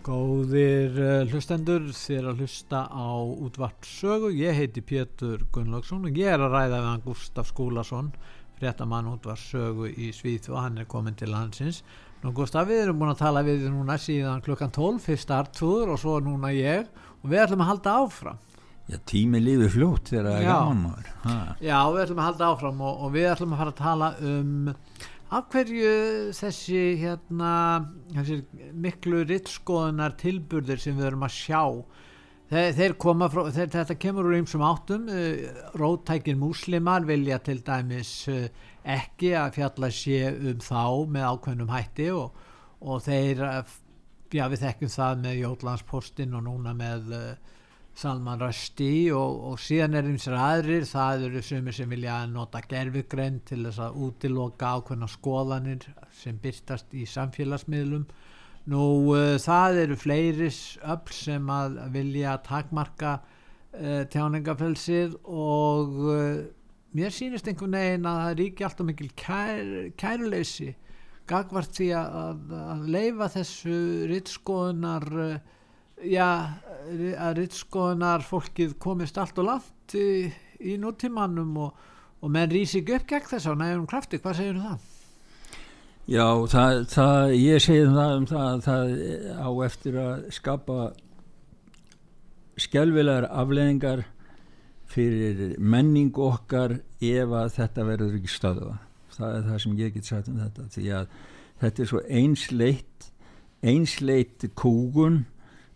Góðir uh, hlustendur, þér að hlusta á útvart sögu. Ég heiti Pétur Gunnlaugsson og ég er að ræða við hann Gustaf Skúlason, fréttamann útvart sögu í Svíð og hann er komin til landsins. Nú Gustaf, við erum búin að tala við þér núna síðan klukkan 12, fyrst artúður og svo núna ég og við ætlum að halda áfram. Já, tími lífi fljótt þegar það er gaman maður. Ha. Já, við ætlum að halda áfram og, og við ætlum að fara að tala um af hverju þessi hérna þessi miklu rittskoðunar tilburðir sem við erum að sjá þeir, þeir koma frá, þeir, þetta kemur úr einsum áttum. Uh, rótækin múslimar vilja til dæmis uh, ekki að fjalla sé um þá með ákveðnum hætti og, og þeir uh, já við þekkjum það með Jótlandspostin og núna með Salman Rushdie og, og síðan er eins og aðrir, það eru sumir sem vilja nota gerfugrenn til þess að útiloka ákveðna skoðanir sem byrtast í samfélagsmiðlum. Nú uh, það eru fleiris öll sem að vilja takmarka uh, tjáningafelsið og uh, mér sýnist einhvern veginn að það ríki alltaf mikil kær, kæruleysi gagvart því að, að leifa þessu rittskoðunar já, að rittskoðunar fólkið komist allt og langt í, í nútímanum og, og menn rýsi ekki upp gegn þess að næðum krafti, hvað segir það? Já, það, það ég segi það um það það á eftir að skapa skjálfilegar afleðingar fyrir menning okkar ef að þetta verður ekki stöðuða það er það sem ég get sagt um þetta því að þetta er svo einsleitt einsleitt kúgun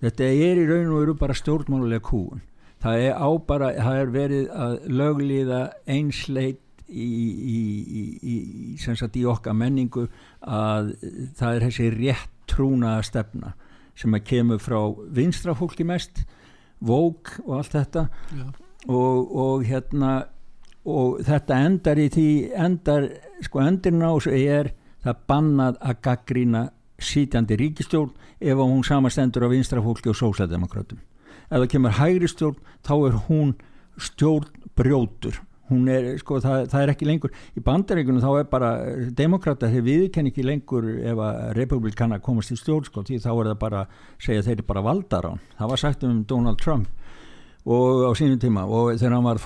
þetta er í raun og veru bara stjórnmálulega kúun það er á bara, það er verið að löglíða einsleit í, í, í, í okkar menningu að það er þessi rétt trúnaða stefna sem að kemur frá vinstrafólki mest vók og allt þetta. Og, og hérna og þetta endar í því endar, sko endurinn á þessu er það bannað að gaggrína sítjandi ríkistjórn ef hún samastendur af vinstrafólki og sósæðdemokratum ef það kemur hægri stjórn þá er hún stjórn brjótur er, sko, það, það er ekki lengur í bandaríkunum þá er bara demokrata þeir viðkenn ekki lengur ef að republikana komast í stjórn sko, því þá er það bara segja þeir eru bara valdar á það var sagt um Donald Trump og á sínum tíma og þegar hann var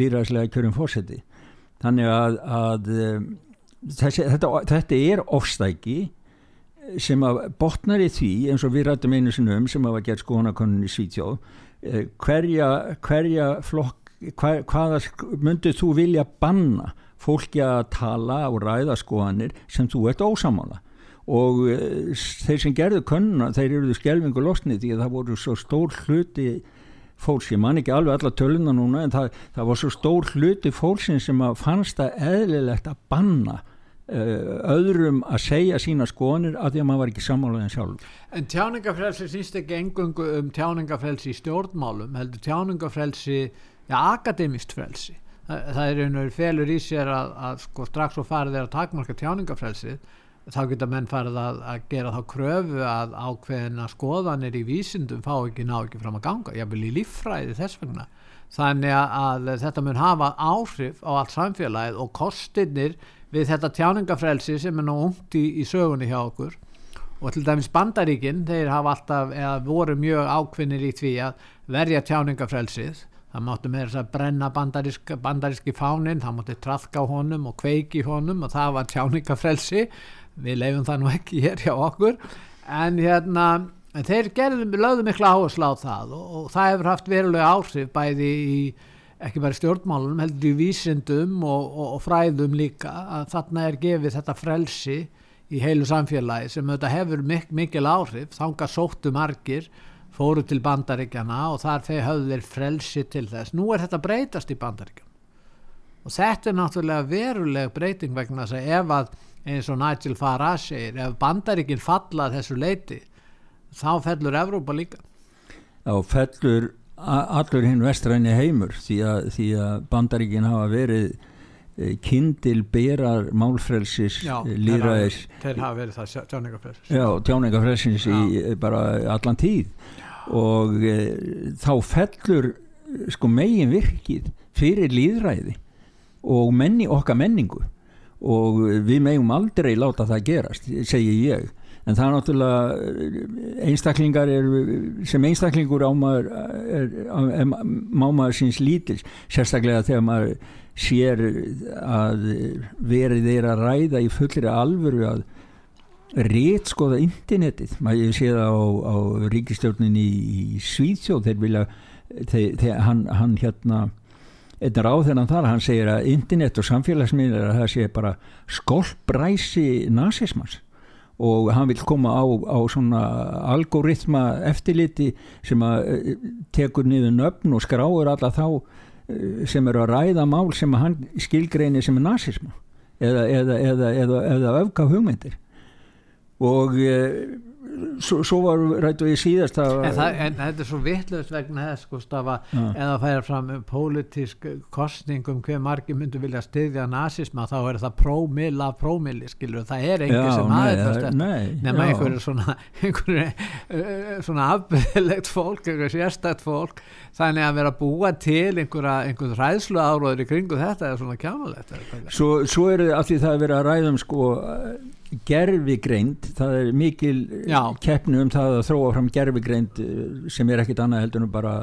líraðslega kjörum fórseti þannig að, að um, þessi, þetta, þetta er ofstæki sem að botnar í því eins og við rættum einu sinum sem að var gert skoðanakonun í Svítjóð eh, hverja, hverja flokk hver, hvaða myndið þú vilja banna fólki að tala og ræða skoðanir sem þú ert ósamála og uh, þeir sem gerðu konuna þeir eruðu skjelvingu losnið því að það voru svo stór hluti fólks, ég man ekki alveg alla töluna núna en það, það var svo stór hluti fólksin sem að fannst það eðlilegt að banna öðrum að segja sína skoðanir að því að maður var ekki sammálaðin sjálf En tjáningafrelsi snýst ekki engungu um tjáningafrelsi í stjórnmálum heldur tjáningafrelsi ja, akademist frelsi. Þa, það er einhverjum felur í sér að, að sko, strax og farið er að takmarka tjáningafrelsi þá geta menn farið að, að gera þá kröfu að ákveðina skoðanir í vísindum fá ekki ná ekki fram að ganga ég vil í líffræði þess vegna. Þannig að þetta mun hafa áhrif á allt samfélagið og kostinir við þetta tjáningafrelsi sem er nú ungt í, í sögunni hjá okkur. Og til dæmis bandaríkinn þeir hafa alltaf, eða voru mjög ákvinnir í því að verja tjáningafrelsið það máttu með þess að brenna bandarísk, bandaríski fánin, það máttu trafka honum og kveiki honum og það var tjáningafrelsi við leifum það nú ekki hér hjá okkur. En hérna þeir gerðum, lögðum miklu áherslu á það og, og það hefur haft verulega áhrif bæði í ekki bara stjórnmálunum, heldur í vísindum og, og, og fræðum líka að þarna er gefið þetta frelsi í heilu samfélagi sem þetta hefur mik mikil áhrif, þánga sóttu margir, fóru til bandaríkjana og þar þeir höfðu þeir frelsi til þess. Nú er þetta breytast í bandaríkjana og þetta er náttúrulega veruleg breyting vegna þess að ef að eins og Nigel Farage segir ef bandaríkinn falla þessu leiti þá fellur Evrópa líka. Þá fellur allur hinn vestræni heimur því að, því að bandaríkin hafa verið eh, kindil berar málfrelsis líðræðis þeir hafa verið það tjáningafrelsis já, tjáningafrelsins í eh, bara allan tíð. Og e, þá fellur eh, sko megin virkið fyrir líðræði og menni okkar menningu. Og við megum aldrei láta það gerast, segi ég en það er náttúrulega einstaklingar er, sem einstaklingur maður er, er, má maður síns lítils. Sérstaklega þegar maður sér að verið þeir að ræða í fullri alvöru að rétt skoða internetið maður sé það á, á ríkistjórnin í, í Svíðsjóð þeir vilja þeir, þeir, hann, hann hérna einn ráð þennan þar, hann segir að internet og samfélagsmiðlar að það sé bara skolpræsi nazismans og hann vil koma á, á svona algoritma eftirliti sem að eh, tekur niður nöfn og skráur alla þá eh, sem eru að ræða mál sem hann skilgreini sem er nazisma eða, eða, eða, eða, öfka hugmyndir. Og e, svo, svo var rættu ég síðast að en, það, en þetta er svo vittlust vegna þess sko, stafa, Já. eða færa fram pólitísk kostning um hver margir myndu vilja styðja nazisma þá er það prómil af prómili skilur það er engin Já, sem aðeins það- þetta nema einhverju svona einhverju uh, svona afbyrðilegt fólk einhverju sérstætt fólk þannig að vera að búa til einhverja einhverju ræðslu áróður í kringu þetta er svona kjánulegt Svo, svo er af því það er verið að ræða um sko gerfigreind, það er mikil Já. keppni um það að þróa fram gerfigreind eh, sem er ekkit annað heldur en bara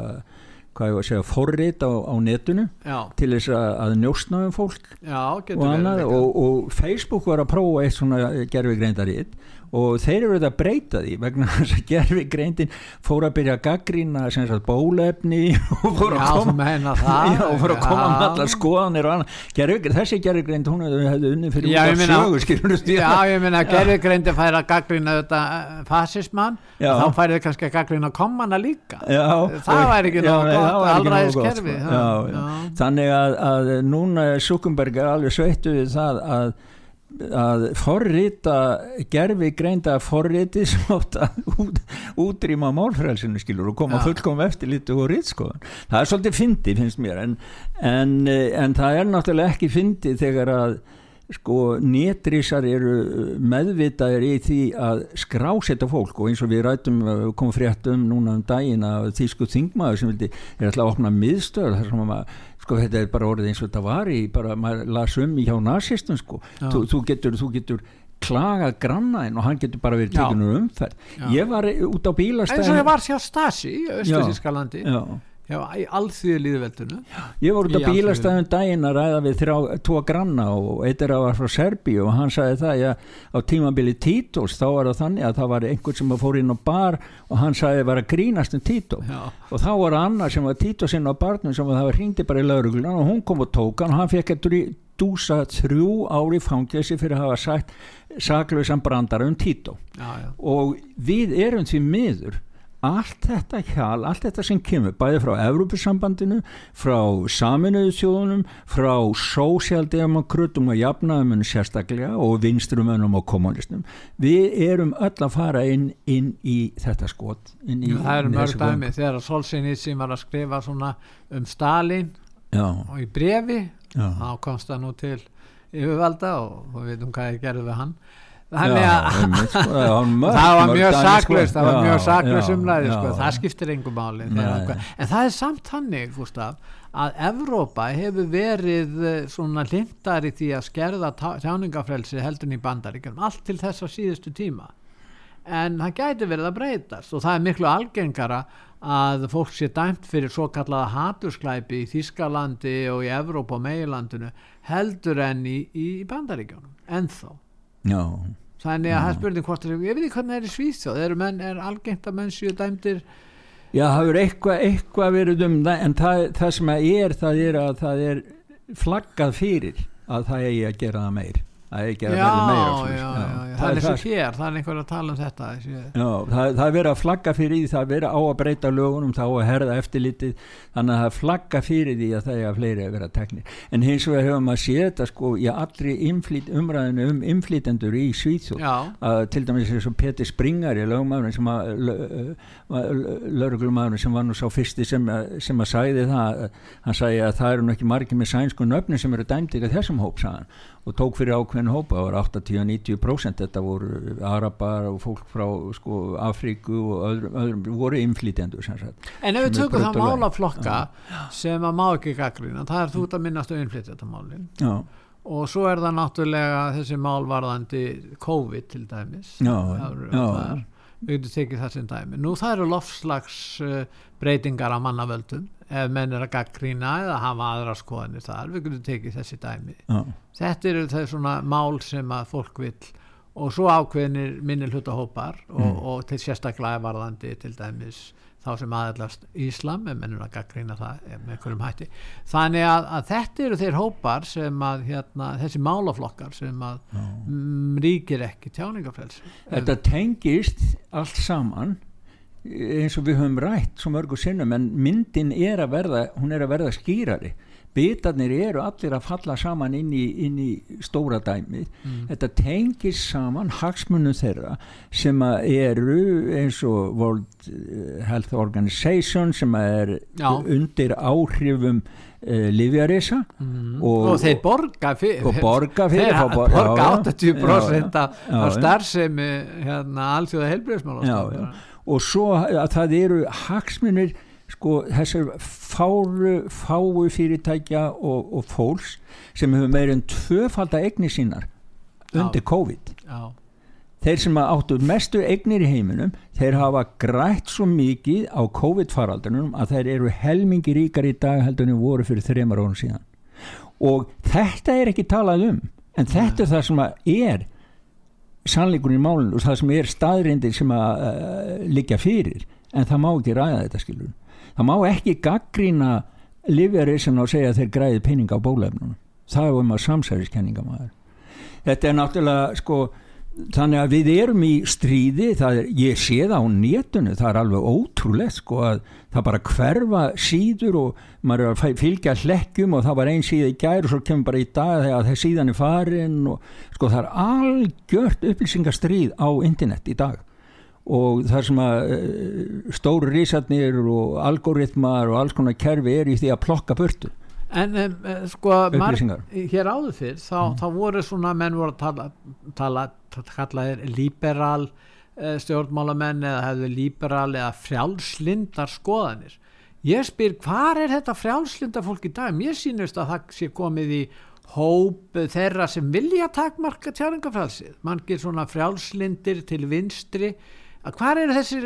hvað ég var að segja, forrit á, á netinu já, til þess að, að njóstna um fólk já, og annað. og, og Facebook var að prófa eitt svona gerfigreindaritt og þeir eru að breyta því vegna þess að gerfigreindin fór að byrja að gaggrína sagt bólefni og fór já, að koma Já, og fór að koma Já. með allar skoðanir og annað. Gervigreind, þessi gerfigreind, hún hefði, unni fyrir Já, út af meina- sögu skilur Já, ég meina að gerðugreindi færi að gaggrina þetta eh, fasismann Já. þá færi þið kannski að gaggrina komana líka. Já, það væri ekki já, já, já, já. þannig að, að núna er Zuckerberg er alveg sveittu við það að að forrita gerfi greinda forriti sem átt að út, útrýma málfrælsinu skilur og koma Já. fullkom eftir lítið og rítskoðan það er svolítið fyndi finnst mér en, en, en það er náttúrulega ekki fyndi þegar að sko netrísar eru meðvitaðir í því að skrásetta fólk og eins og við rætum komum frétt um núna um daginn að þýsku þingmaður sem vildi er alltaf að opna miðstöð þar sem maður sko þetta er bara orðið eins og þetta var í bara maður las um í hjá nazistum sko. Þú, þú getur, þú getur klagað grannaðinn og hann getur bara verið tekinur umferð. Já. ég var út á eins og bílastæðin ég var hjá Stasi í Östurískalandi já, já, í alþýðu líðveldinu Ég var út Í á bílastæðum daginn að ræða við þrjá, tvo granna og eitt er að var frá Serbíu og hann sagði það að á tímabili Títos þá var það þannig að það var einhvern sem fór inn á bar og hann sagði var að grínast um Tító. Já, og þá var annar sem var Títos inn á barnum sem var, það var hringdi bara í lauruglunan og hún kom og tók hann. Og hann fekk að drí- dúsa þrjú ári fangjösi fyrir að hafa sagt saklausan brandara um Tító. Já, já. og við erum því miður allt þetta hjal, allt þetta sem kemur bæði frá Evrópusambandinu frá saminuðu þjóðunum frá sósjaldemokrutum og jafnaðumunum sérstaklega og vinstrumönum og kommunistum við erum öll að fara inn, inn í þetta skot í, það eru mörg dæmi. Þegar Solzhenitsyn var að skrifa um Stalin já, og í brefi þá komst það nú til yfirvalda og og við veitum hvað ég gerði við hann það var mjög sko. það var mjög umræði já. sko. það skiptir engum máli en það er samt hannig Gustaf, að Evrópa hefur verið eh, svona lindar í því að skerða tjáningafrelsi heldur en í bandaríkjum allt til þess að síðustu tíma en það gæti verið að breytast og það er miklu algengara að fólk sé dæmt fyrir svo kallaða hatursklæpi í Þískalandi og í Evrópa og meilandinu heldur en í, í bandaríkjónum ennþá já, þannig að það spurning hvort er, ég veit ekki hvernig það er í Svíþjóð. Er, menn, er algengt að menn séu dæmdir? Já, það hefur eitthvað, eitthvað verið um það en það, það sem að er það er að það er flaggað fyrir að það eigi að gera það meir er ekki að já, verða meira já, svoleiðis. já, já, það er eins og það hér það er einhver að tala um þetta Já, það, það er verið að flagga fyrir því, það er verið á að breyta lögunum, það á að herða eftirlitið, þannig að það flagga fyrir því að það er að fleiri að vera teknir. En hins vegar hefur maður séð þetta sko í allri inflýt, umræðinu um inflýtendur í Svíþjóð, já, að til dæmis eins og Petir Springari, lögumæðurinn sem að, lögreglumæðurinn sem var nú sá fyrsti sem, að- sem að sagði það, hann sagði að það eru og tók fyrir ákveðin hópa, það var 80-90% þetta voru arabar og fólk frá sko, Afríku og öðrum, öðrum voru inflýtjendur sem sagt en ef við tökum það málaflokka sem að má ekki gaggrina það er þú ert að minnast um innflytjandamálin já, og svo er það náttúrulega þessi málvarðandi COVID til dæmis. Já, já. Það við getum tekið það sem dæmi. Nú það eru lofslags uh, breytingar á mannavöldum ef menn er að gaggrina eða hafa aðra skoðanir þar við getum tekið þessi dæmi. Já, þetta eru þau svona mál sem að fólk vill og svo ákveðinir minni hlutahópar og, Mm. og til sérstaklega varðandi til dæmis þá sem aðallast Íslam en mennur að gaggrina það eh, með einhverjum hætti. Þannig að, að þetta eru þeir hópar sem að hérna, þessi málaflokkar sem að mm, ríkir ekki tjáningafrelsi þetta tengist allt saman eins og við höfum rætt svo mörgu sinnum en myndin er að verða hún er að verða skýrari bitarnir eru allir að falla saman inn í, inn í stóra dæmið þetta tengist saman hagsmunum þeirra sem að eru eins og World eh, Health Organization sem er Já. undir áhrifum uh, livjarisa mm. og- og, þeir borga fyrir og borga fyrir, þeir bor- borga já. 80% af, starfsemi hérna, já, já. og svo að það eru hagsmunir sko þessar fáru, fáu fyrirtækja og, og fólks sem hefur meir en tvöfalda eignir sínar undir Já. COVID. Já, þeir sem áttu mestu eignir í heiminum þeir hafa grætt svo mikið á COVID faraldunum að þeir eru helmingi ríkar í dag heldur en voru fyrir þreymar árum síðan. Og þetta er ekki talað um en þetta er það sem er sannleikurinn í málun og það sem er staðrindir sem að uh, liggja fyrir. En það má ekki ræða þetta skilur það má ekki gaggrína livjarísin og segja að þeir græði peninga á bólefnunum það er um að samsæriskenninga maður. Þetta er náttúrulega sko þannig að við erum í stríði er, ég sé það á nétunu það er alveg ótrúlegt sko að það bara hverfa síður og maður er að fylgja hlekkjum og það var ein síða í gær og svo kemur bara í dag þegar það síðan er farin og sko það er algjört upplýsingastríð á internet í dag og það sem að uh, stóru risarnir og algoritmar og alls konar kerfi er í því að plokka burtu. En um, eh, sko marg, hér áður fyrr þá, þá voru svona menn voru að tala, tala kallaðir liberal stjórnmálamenn eða hefðu liberal eða frjálslindar skoðanir. Ég spyr hvar er þetta frjálslindar fólk í dag? Mér sýnust að það sé komið í hóp þeirra sem vilja takmarka tjáringafrælsið manngir svona frjálslindir til vinstri að hvar eru þessir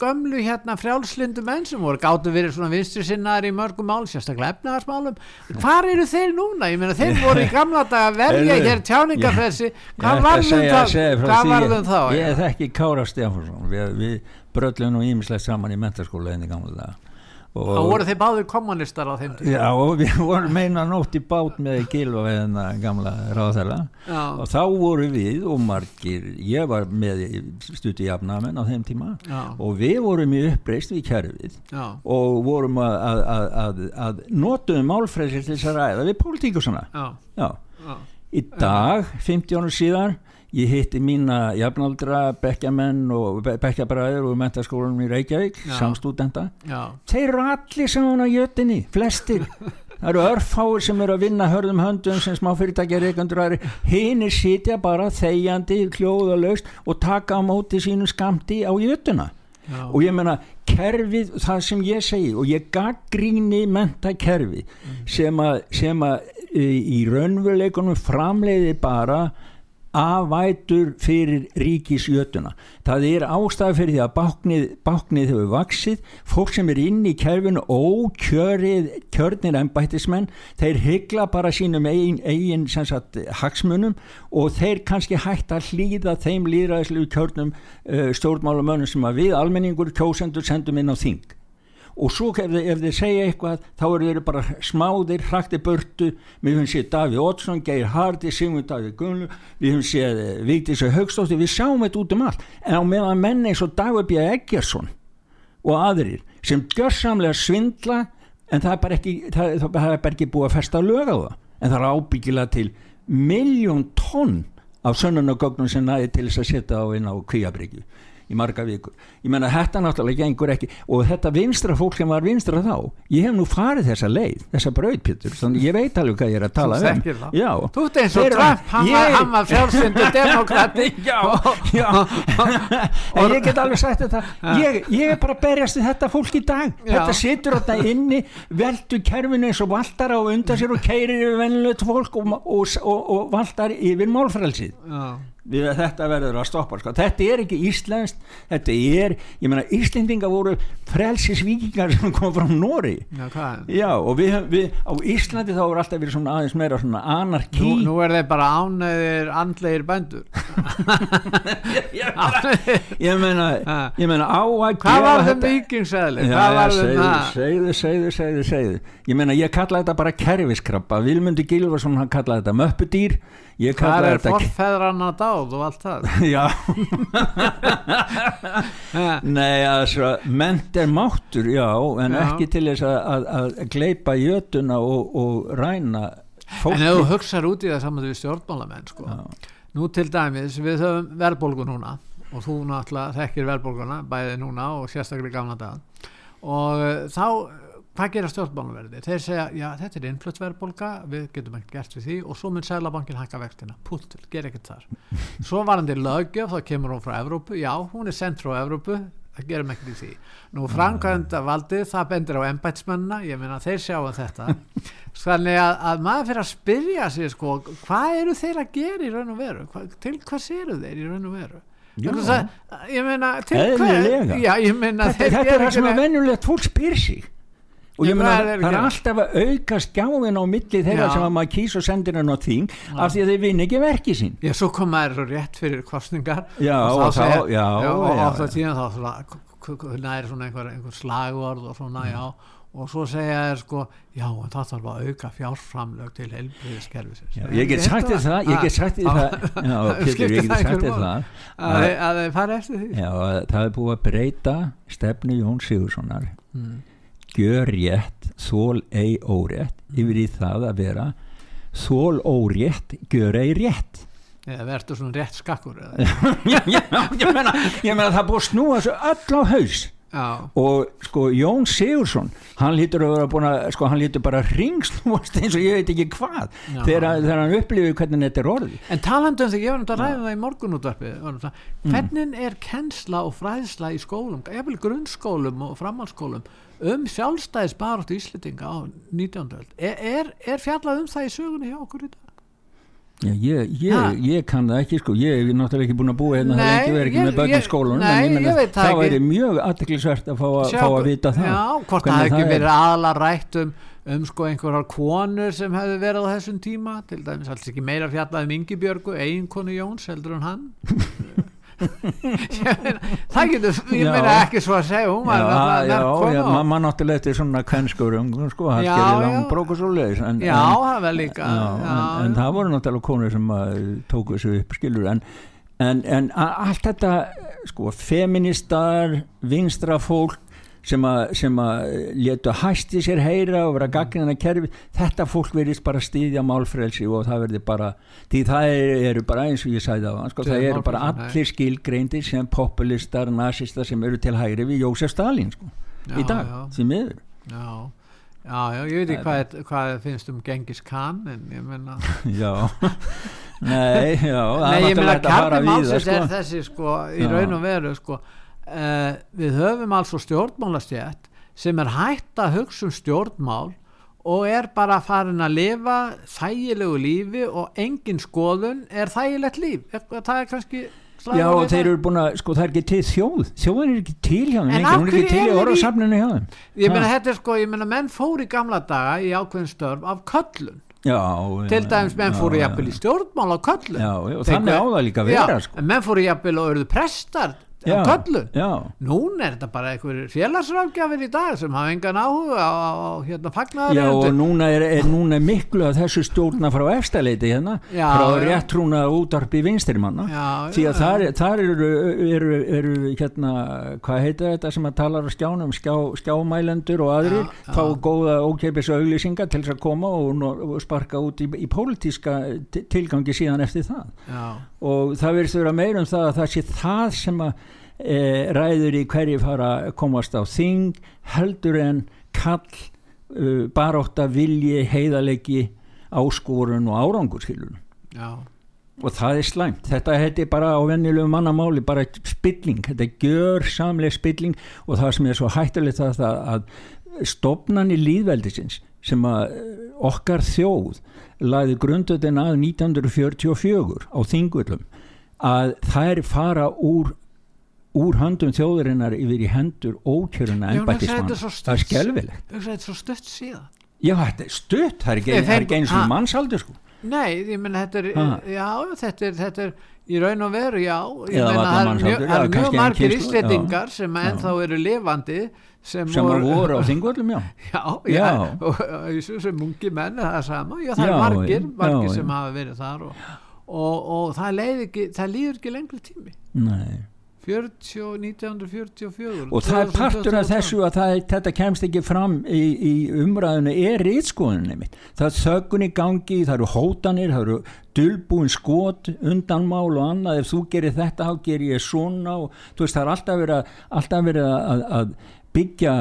gömlu hérna frjálslindu menn sem voru gáttu verið svona vinstri sinnaðar í mörgum mál sérstaklega efnaðarsmálum hvar eru þeir núna, ég meina þeir voru í gamla dag að verja hér tjáningafrelsi Ég hvað varðum þá hvað varðum þá Ég þekki Kára Stefánsson. Við, við bröllum nú ímislegt saman í mentaskóla henni gamla dag og voru þeir báður kommunistar á þeim tíma Já, og við vorum meina nótt í bát með Gilva við hennar gamla ráðherra Já. og þá voru við og margir, ég var með stuti jafnamenn á þeim tíma Já. og við vorum í uppreist við kerfið Já. og vorum að, að, að, að, að notuðum málfrelsi til þess að ræða við pólitíkusana Já. Já, Já. í dag, 50 árum síðan ég hitti mína jafnaldra bekkjamenn og be bekkjabræður og mentaskólanum í Reykjavík, Já. þeir eru allir saman á jötinni flestir, það eru örfáir sem eru að vinna hörðum höndum sem smáfyrirtækja reikandur aðri, hinir sitja bara þegjandi, hljóðalaust og taka á móti sínu skamti á jötuna. Já. og ég meina kerfið, það sem ég segi og ég gaggríni menta kerfi sem að, sem að í raunveruleikunum framleiði bara afvætur fyrir ríkisjötuna. Það er ástæði fyrir því að báknið, báknið hefur vaksið fólk sem er inn í kerfinu ókjörið kjörnir embættismenn þeir hyggla bara sínum eigin, eigin sagt, hagsmunum og þeir kannski hægt að hlýða þeim líðræðislu kjörnum uh, stjórnmálumönnum sem að við almenningur kjósendur sendum inn á þing og svo ef, þið- ef þeir segja eitthvað þá eru þeir bara smáðir, hrakti burtu. Við höfum séð Daví Oddsson, Geir Hardi Sigmund Daví Gunlu, við höfum séð eh, Vigdís og Haugstóttir, við sjáum þetta út um allt. En á meðan menn eins og Dagur B. Eggersson og aðrir sem gjörsamlega svindla en það er bara ekki, það, það er bara ekki búið að festa lög á það. En það er ábyggilega til miljón tonn af sönnunagögnum sem næði til þess að setja á inn á kvíabryggju í marga vikur. Ég menna þetta náttúrulega gengur ekki og þetta vinstra fólk sem var vinstra þá, ég hef nú farið þessa leið, þessa brautpittur, þannig ég veit alveg hvað ég er að tala um. Já. Þú ert eins og Trump, hann Ég- var frjálsyndu demokrati já, já en ég get alveg sagt þetta ég, ég er bara að berjast við þetta fólk í dag Já. þetta situr þetta inni veldu kerfinu eins og valtar á undan sér og keirir yfir venilegt fólk og, og, og, og valtar yfir málfrælsið Já. Við að þetta verður að stoppa sko. þetta er ekki íslenskt þetta er, ég meina Íslendinga voru frelsisvíkingar sem kom frá Nóri Já, já og við, við á Íslandi þá er alltaf verið svona aðeins meira svona anarkí Nú, nú er þeir bara ánæðir andlegir bændur. Ég meina, ég meina, á að Hvað var þeim vikingsæðli? Segðu, segðu, segðu, segðu, ég meina ég kalla þetta bara kerfiskrabba. Vilmundur Gilvarsson hann kallaði þetta möppudýr Hvað kalla er þetta forfeðranna dáð og allt það? já, nei altså ment er máttur, já en Já. ekki til þess að, að, að gleipa jötuna og, og ræna En fólki ef þú hugsar út í það saman við stjórnmálamenn sko. Já. Nú til dæmis, við höfum verðbólgu núna og þú náttúrulega þekkir verðbólguna bæði núna og sérstaklega gamla dag og þá hvað gera stjórnmálaverði? Þeir segja, já þetta er innflutt verðbólga, við getum ekkert gert við því. Og svo mun Sælabankin hækka vextina. Púltur, ger ekkert þar. Svo varandi lögjöf, þá kemur hún frá Evrópu. Já, hún er sent frá Evrópu það gerum ekkert í því. Nú framkvæmda valdið, það bendir á embætsmennina ég meina þeir sjá um þetta. Þannig að, að maður fyrir að spyrja sig sko, hvað eru þeir að gera í raun og veru? Hva, til hvers eru þeir í raun og veru? Já. Að, ég meina til Eðlilega. já, ég meina þetta, þetta er það sem að venjulegt fólk spyr sig og ég meina hvað er það er alltaf að auka skjáin á milli þeirra Já. sem að maður kýs og sendir hann á þing af því að þeir vinna ekki verki sín. Já, svo kom maður rétt fyrir kostningar Já, og og þá og oft á já. tíðan þá næri svona einhver, einhver slagorð og svona, já. Og svo segja þeir sko, já, en það þarf að auka fjárframlög til heilbriðiskerfisins Já, ég get sagt þér það, ég get sagt þér það. Pétur, ég get sagt þér það að það er búið að breyta stefnu Jón Sigurssonar mm. gjör rétt, þól ei órétt yfir í það að vera þól órétt, gjör ei rétt. Eða verður svona rétt skakkur já, já, ég meina, ég meina það búið snúa þessu öll á haus. Já, og sko Jón Sigursson hann lítur að vera búin að sko hann lítur bara ringsnúast eins og ég veit ekki hvað þegar, þegar hann upplifir hvernig þetta er orðið. En talandi um því, ég var náttúrulega að ræða það í morgunútvarpi Mm. hvernig er kennsla og fræðsla í skólum, jafnvel grunnskólum og framhaldsskólum um sjálfstæðis baróttu Íslendinga á 19. öld er, er, er fjallað um það í sögunni hjá okkur í dag? Já, ég, ég, ég kann það ekki sko, ég er náttúrulega ekki búin að búa hérna, það er ekki með börn í veit það væri mjög aðteklisvert að fá, að Sjá, fá að vita það já, hvort það hefði er. verið aðalega rætt um, um sko einhverjar konur sem hefði verið á þessum tíma til dæmis alls ekki meira fjallað um Ingibjörgu eiginkonu Jóns heldur en hann það getur ég meina ekki svo að segja hún var náttúrulega já, mamma náttúrulega er svona kvenskurum, sko, það Já, gerir já. lang brók og svo leiðis já, það var líka já, já, en, en það voru náttúrulega konur sem að tóku þessu upp skilur en, en, en allt þetta sko, feministar vinstra fólk sem að, letu hæsti sér heyra og vera gaggrina kerfi þetta fólk verðist bara stýðja málfrelsi og það verði bara því það eru, bara eins og ég sagði á sko, það eru bara allir skilgreindir sem populistar, nazistar sem eru til hægri við Jósef Stalin sko, Já, í dag, því miður. Já, já, já, ég veit ekki hvað, hvað finnst um Gengis Khan en ég meina já. Nei, já, Nei, ég kjarni víða, málsins sko. er þessi sko í raun og veru sko uh, við höfum altså stjórnmálastjætt sem er hægt að hugsa um stjórnmál og er bara farin að lifa þægilegu lífi og engin skoðun er þægilegt líf. Það er kannski Já og þeir eru búin að, sko það er ekki til þjóð. Þjóðin er ekki til hjá þeim hún er ekki til í í- orðasafninu hjá þeim? Ég meina Ha. þetta er sko, ég meina menn fór í gamla daga í ákveðin störf af köllun. Já, til dæmis menn já, fóru já. jafnvel í stjórnmál á köllun. Já, já, og Þeir- þannig á það líka vera Já, sko. en menn fóru jafnvel og eruðu prestar Já, köllu? já, núna er þetta bara einhver félagsrákjafir í dag sem hafa engan áhuga á hérna fagnaðar já og núna er, er, núna er miklu að þessu stjórna frá efstaleiti hérna Já, frá réttrúna útarpi vinstrimanna Já, því að þar, þar eru, eru, eru hérna, hvað heitir þetta sem að talar á skjánum, skjá, skjámælendur og aðrir, fá góða ókeipis auglýsingar til þess að koma og, og sparka út í, í pólitíska ti- tilgangi síðan eftir það. Já, og það verðist vera meira um það að það sé það sem að e, ræður í hverju fara að komast á þing heldur en kall uh, baróta vilji, heiðalegi áskorun og árangurskilun já, og það er slæmt, þetta heiti bara á venjulegu mannamáli, bara spilling. Þetta er gjör samlega spilling og það sem er svo hættulegt það, að stopnani líðveldisins sem að eh, okkar þjóð laði grundöðin að 1944 á þingullum að þær fara úr úr höndum þjóðurinnar yfir í hendur ókjöruna svo það er skelvilegt þetta er svo stutt síðan. Já þetta er stutt, það er ekki, það eins og mannsaldur sko. Nei, ég menn þetta er, já, þetta er, þetta er í raun og veru, já, ég meina það er mjög, já, það er mjög margir íslendingar sem ennþá eru lifandi sem, sem að voru á þingullum, já. Já, já, Já. og þessu sem ungi menn er það sama, já það Já, er margir, já, margir já. sem hafa verið þar og, og, og það, ekki, það líður ekki lengri tími. Nei 40, 1944 og það er partur af 2022. þessu að það, þetta kemst ekki fram í, í umræðinu er rítskoðunni mitt það er þöggun í gangi, það eru hótanir það eru dulbúin skot undanmál og annað, ef þú gerir þetta þá gerir ég svona og þú veist það er alltaf verið alltaf verið að, að byggja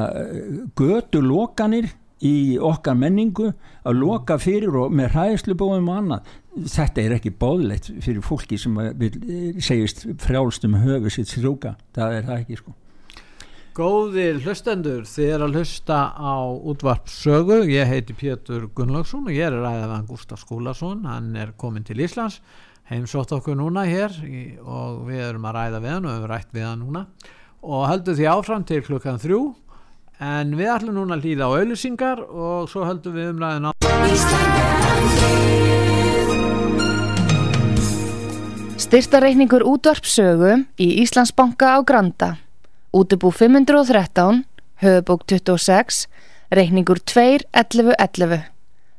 götu lokanir í okkar menningu að loka fyrir og með hræðslubóðum og annað þetta er ekki bóðlegt fyrir fólki sem vil, segist frjálst um höfu sitt strúka, það er það ekki sko. Góðir hlustendur, þið er að hlusta á útvarp sögu, ég heiti Pétur Gunnlaugsson og ég er að ræða við hann Gustaf Skúlason, hann er komin til Íslands, heimsótt okkur núna hér og við erum að ræða við hann og við erum rætt við hann núna. Og höldum því áfram til klukkan þrjú. En við ætlum núna að hlýða á auðlýsingar og svo höldum við umræðin á Styrtareikningur útvarpsögu í Íslandsbanka á Granda. Útubú 513, höfubók 26, reikningur 2.11.11.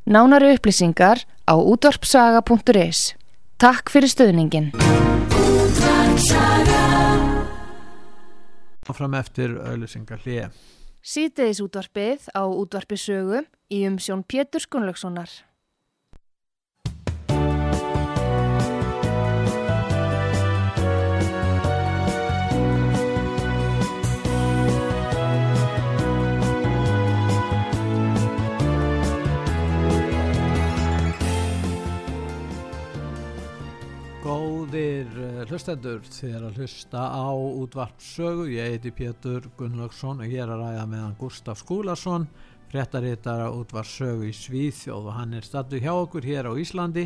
Nánari upplýsingar á útvarpsaga.is. Takk fyrir stöðningin. áfram eftir auðlýsingar hlýja. Síðdeis útvarpið á útvarpisögu í umsjón Pétur Gunnlaugssonar. Góðir uh, hlustendur, er að hlusta á útvarp sögu, ég heiti Pétur Gunnlaugsson og ég er að ræða með hann Gustaf Skúlason, fréttaritara útvarp sögu í Svíþjóð. Og hann er stattu hjá okkur hér á Íslandi.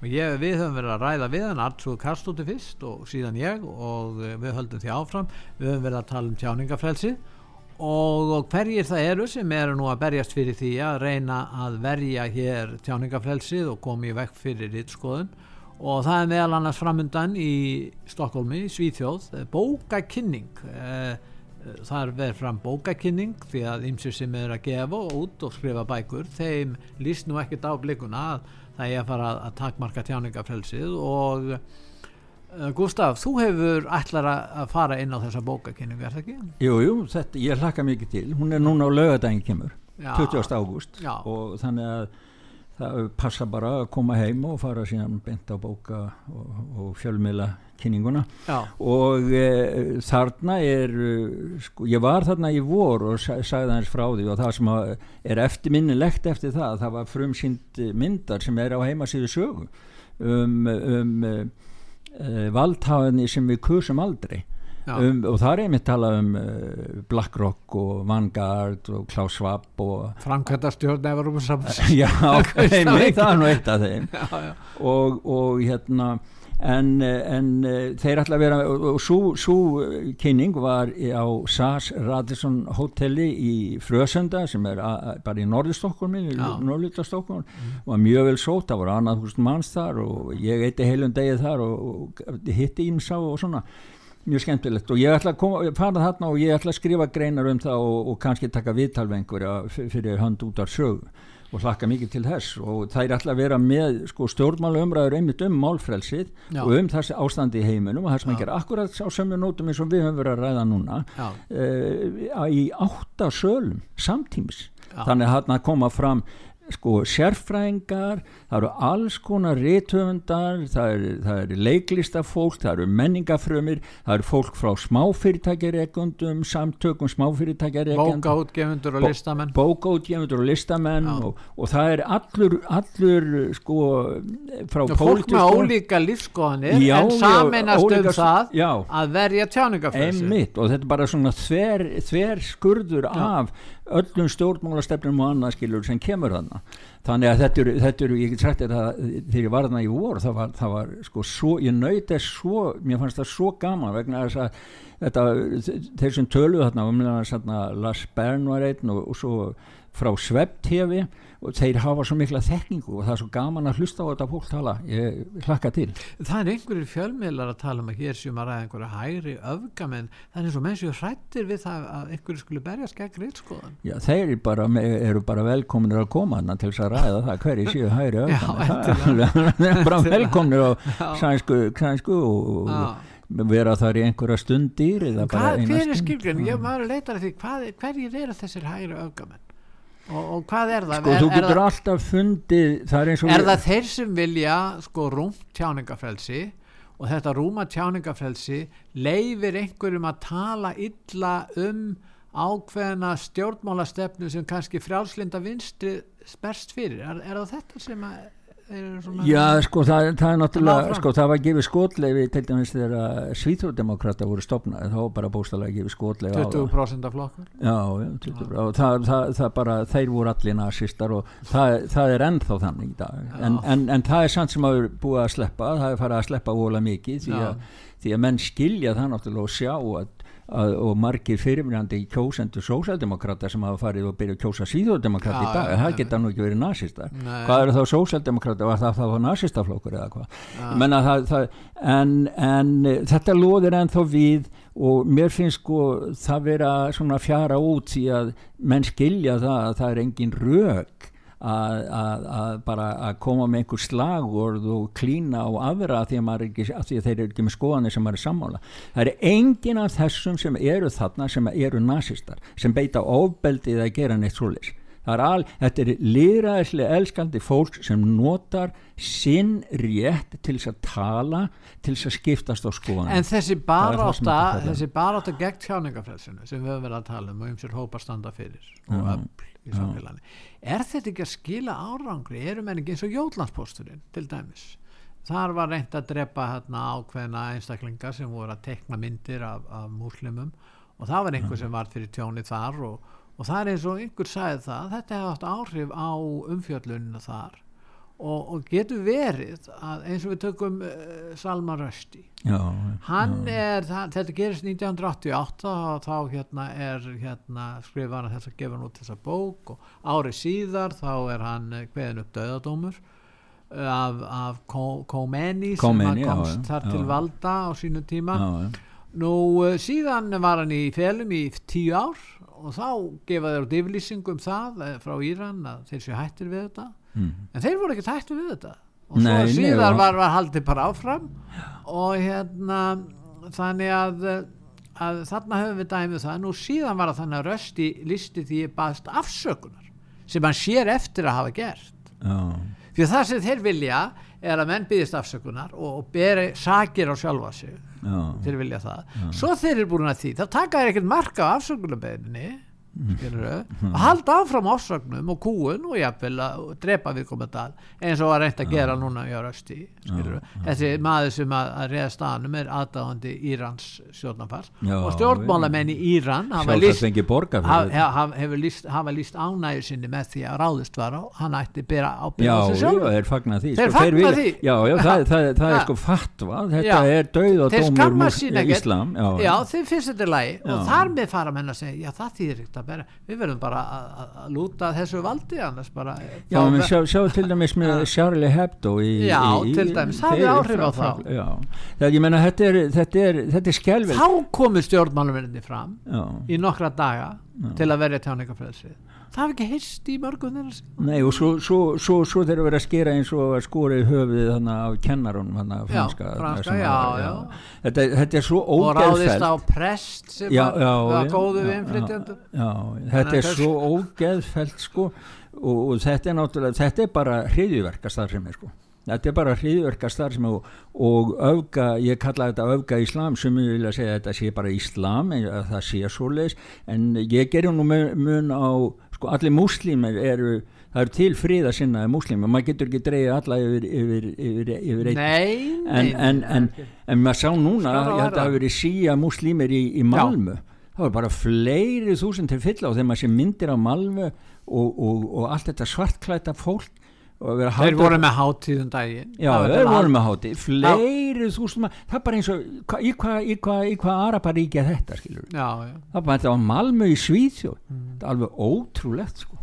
Og ég, við höfum verið að ræða við hann Artrúð Karstóti fyrst og síðan ég. Og uh, við höldum því áfram, við höfum verið að tala um tjáningafrelsi og, og hverjir það eru sem eru nú að berjast fyrir því að reyna að verja hér tjáningafrelsið og komi í vekk fyrir og það er meðal annars framundan í Stokkólmi, Svíþjóð, eh, bókakynning eh, eh, þar verður fram bókakynning því að ymsir sem er að gefa út og skrifa bækur þeim líst nú ekkert á blikuna að það er að fara að takmarka tjáningafrelsið og uh, Gustaf, þú hefur ætlar að fara inn á þessa bókakynningu, er það ekki? Jú, jú, þetta, ég hlakka mikið til hún er núna á laugadaginn kemur Já. 20. ágúst og þannig að það passa bara að koma heim og fara síðan beint á bóka og, og fjölmiðla kynninguna. Já, og e, þarna er e, sko, ég var þarna í vor og sa, sagði hans frá því og það sem er eftirminnilegt eftir það það var frumsýnd myndar sem er á heimasíðu sögu um, um e, valdhafinni sem við kusum aldrei um, og það er einmitt talað um uh, BlackRock og Vanguard og Klaus Schwab og framkvæmdastjórn Evropasams já, einmitt, það? Er nú eitt af þeim. Já, já, og, og hérna en, en eh, þeir ætla að vera og, svo kynning var á SAS Radisson hotelli í Frösenda sem er a, bara í Norðurstokkólmi Já. Norðurstokkólmi og var mjög vel sót, það voru annað húst manns þar og ég eitti heilum degið þar og, og hitti ímsá og svona mjög skemmtilegt. Og ég ætla að koma, fara þarna og ég ætla að skrifa greinar um það og, og kannski taka viðtal við einhverja fyrir hönd út af sög og hlakka mikið til þess. Og það er alltaf að vera með sko, stjórnmála umræður einmitt um málfrelsið Já. og um þessi ástandi í heiminum og það sem ekki er akkurat á sömu nótum eins og við höfum verið að ræða núna uh, í átta sölum samtímis. Já. þannig að hann að koma fram sko sérfræðingar það eru alls konar réttöfundar það eru, eru leiklistafólk það eru menningafrömir það eru fólk frá smáfyrirtækjarekundum samtökum smáfyrirtækjarekund bókaútgefundur og listamenn. bókaútgefundur og listamenn og, og það er allur allur sko frá fólk með ólíka lífskoðanir já, en saminast um það já, að verja tjáningafrömsi og þetta er bara svona þver, þver skurður já. af öllum stjórnmálastefnum og annað skilur sem kemur þarna. Þannig að þetta eru, þetta eru ég get sagt þetta þegar ég var þarna í vor það var, það var sko svo, ég nöyt þess svo mér fannst það svo gaman vegna þess að þetta, þeir sem töluð þarna, þarna Lars Bern var einn og, og svo frá Svepp TV og þeir hafa svo mikla þekkingu og það er svo gaman að hlusta á þetta fólk tala. Ég hlakka til. Það er einhverjir fjölmiðlar að tala um að hér séum að ræða einhverja hægri öfgamenn. Það er eins og menn séu hrættir við það að einhverju skulle berjast gegn reitskoðan Já þeir eru bara, eru bara velkominir að koma til þess að ræða það hverju séu hægri öfgamenn. Þeir eru bara velkominir á sænsku, sænsku og vera þar í einhverja stundir Hver er skilgjörn? Ég leitar að því hverjir eru þessir hægri öfgamenn Og, og hvað er það? Sko er, þú getur er alltaf fundið það Er, er það þeir sem vilja sko rúmt tjáningafrelsi og þetta rúma tjáningafrelsi leifir einhverjum að tala illa um ákveðina stjórnmálastefnu sem kannski frjálslinda vinstri sperst fyrir er, er það þetta sem að Já, sko, það, það er náttúrulega, sko, það var gefið skotleifi til dæmis þegar svíþjóðdemokrata voru stopnað, þá var bara bóstalega gefið skotleifi 20% af flokkur Já, já 20%, og það, það, það bara, þeir voru allir nazistar og það er ennþá þannig í dag, en, en, en það er samt sem að búið að sleppa, það er farið að sleppa vola mikið, því að, því að menn skilja það náttúrulega og sjá að Að, og margir fyrirmjandi kjósendur sósaldemokrata sem hafa farið og byrjuð að kjósa síðódemokrata í dag, ja, það geta nú ekki verið nazistar, hvað eru þá sósaldemokrata var það þá nazistaflokkur eða hvað? En, en þetta loðir ennþá við og mér finnst sko það vera svona fjara út því að menn skilja það að það er engin rauk Að, að, að bara að koma með einhver slagord og klína á aðra að því að, ekki, að því þeir eru ekki með skoðanir sem eru sammála. Það er engin af þessum sem eru þarna sem eru nazistar sem beita ofbeldið að gera neitt svolítið. Al, þetta er lýraðislega elskandi fólk sem notar sinn rétt til þess að tala til þess að skiptast á skoðan en þessi baráta þessi baráta gegn tjáningafræðsinu sem við höfum verið að tala um og um sér hópa standa fyrir og öll í samfélaginu. Er þetta ekki að skila árangri? Eru menn ekki eins og Jólandsposturinn til dæmis? Þar var reynd að drepa hérna, ákveðna einstaklingar sem voru að tekna myndir af, af múslimum og það var einhver sem var fyrir tjóni þar og, og það er eins og einhver sagði það þetta hefði átt áhrif á umfjöllunina þar og, og getur verið að eins og við tökum uh, Salman Rushdie. Já, hann já. er, það, þetta gerist 1988 og þá hérna er hérna skrifar hann þess að gefa hann út þessa bók og árið síðar þá er hann hveðin upp döðadómur eh, af, af Khomeini sem hann komst já, þar til valda á sínu tíma. Nú uh, síðan var hann í felum í tíu ár og þá gefa þeir út yfirlýsingum um það frá Íran að þeir séu hættir við þetta mm. en þeir voru ekki tættu við þetta. Og svo nei, síðar nei, var, var haldið bara áfram. Og hérna þannig að, að þarna höfum við dæmið það. Nú síðan var það þannig að rösti listi því baðst afsökunar sem hann sér eftir að hafa gert. Oh. því það sem þeir vilja er að menn byggist afsökunar og, og beri sakir á sjálfa sig. Þeir vilja það. Oh. svo þeir eru búin að því, þá taka þeir ekkert marka á afsökunarbeginni að halda áfram ásögnum og kúun og jafnvel að drepa við komendal eins og að reynda að gera núna í Árausti þessi maður sem að, að reyða stanum er aðdáðandi Írans stjórnarfars. Og stjórnmálamenn í Íran hafa líst, líst, líst ánægju sinni með því að ráðust var á hann ætti byrja á byrja já, já, þeir fagnar því, þeir sko, fagna þeir því. Já, já, það, það, það er sko fatva þetta já. er dauð og dómur í Íslam. Þeir finnst þetta í lagi og þar með fara menn að segja það þýðir ekkert að bera. Við verðum bara að, lúta þessu valdi annars bara. Já, fá- menn sjá, sjá til dæmis með. Charlie Hebdo í, Já, í, til dæmis, það hefur áhrif á þá. Já, það, ég meina þetta er þetta er, þetta er skelvel þá komu stjórnmáluminni fram Já, í nokkra daga til að verja tjáningafrelsið það hafi ekki hyrst í mörgum þeirra nei og svo, svo, svo, svo þeir eru verið að skera eins og að skora í þannig af kennarunum þannig af Já, franska, franska, já, var- já. Þetta, þetta er svo og ráðist ógeðfælt á prest sem var, góðu við innflytjendur já, þetta er svo ógeðfælt sko. Og, og þetta er náttúrulega þetta er bara hriðjuverkastar sem er sko. Þetta er bara hriðjuverkastar sem og, og öfga, ég kalla þetta öfga islam sem ég vilja segja að þetta sé bara islam en að það sé svoleiðis. En ég gerir nú mun á sko allir múslimir eru það eru til friða sinnaði múslimir maður getur ekki dreigið alla yfir, yfir, yfir, yfir einn. En, en, en, en maður sá núna að það hafi verið síja múslímir í, í Malmö. Það var bara fleiri þúsund til fylla og þegar maður sé myndir á Malmö og, og, og allt þetta svartklæta fólk þeir voru með hátíðum daginn. Já, Það þeir voru með háti fleiri maður það er bara eins og í hvað hva, hva, Araparíkja þetta skilur já, já. það bara þetta var Malmö í Svíþjóð. Mm. þetta er alveg ótrúlegt sko.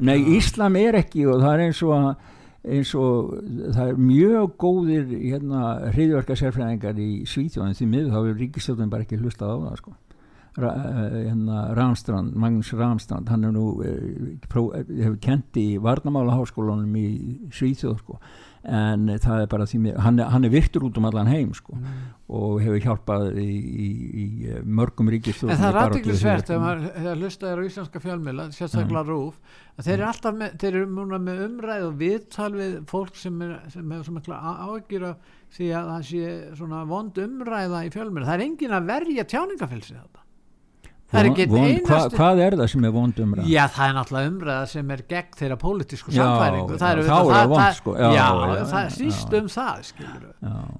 Nei, Íslam er ekki og það er eins og eins og það er mjög góðir hérna hriðverkasérfræðingar í Svíþjóðin því miður þá er ríkistjóðin bara ekki hlustað á það sko Ramstrand, Magnús Ramstrand hann er nú eh, eh, hefur kent í Varnamálaháskólanum í Svíþjóð sko. En eh, það er bara því miður, hann, hann er virtur út um allan heim sko og hefur hjálpað í, í, í eh, mörgum ríkistjóðum en það er aðdeglisvert þegar hlustaður á íslenska fjölmila sérstaklega rúf að þeir eru alltaf með, þeir eru múna með umræð og viðtal við fólk sem, er, sem hefur svo mikla áhyggjur af því að það sé svona vond umræða í fjölmila það er engin að verja tjáningafélsi þetta það er ekki einn hva, hvað er það sem er vond umræð Já, það er náttúrulega umræða sem er gegn þeirra pólitísku samfæringu já, það þá er það vont, sko. Já, já, já, það já, snýst um það skilur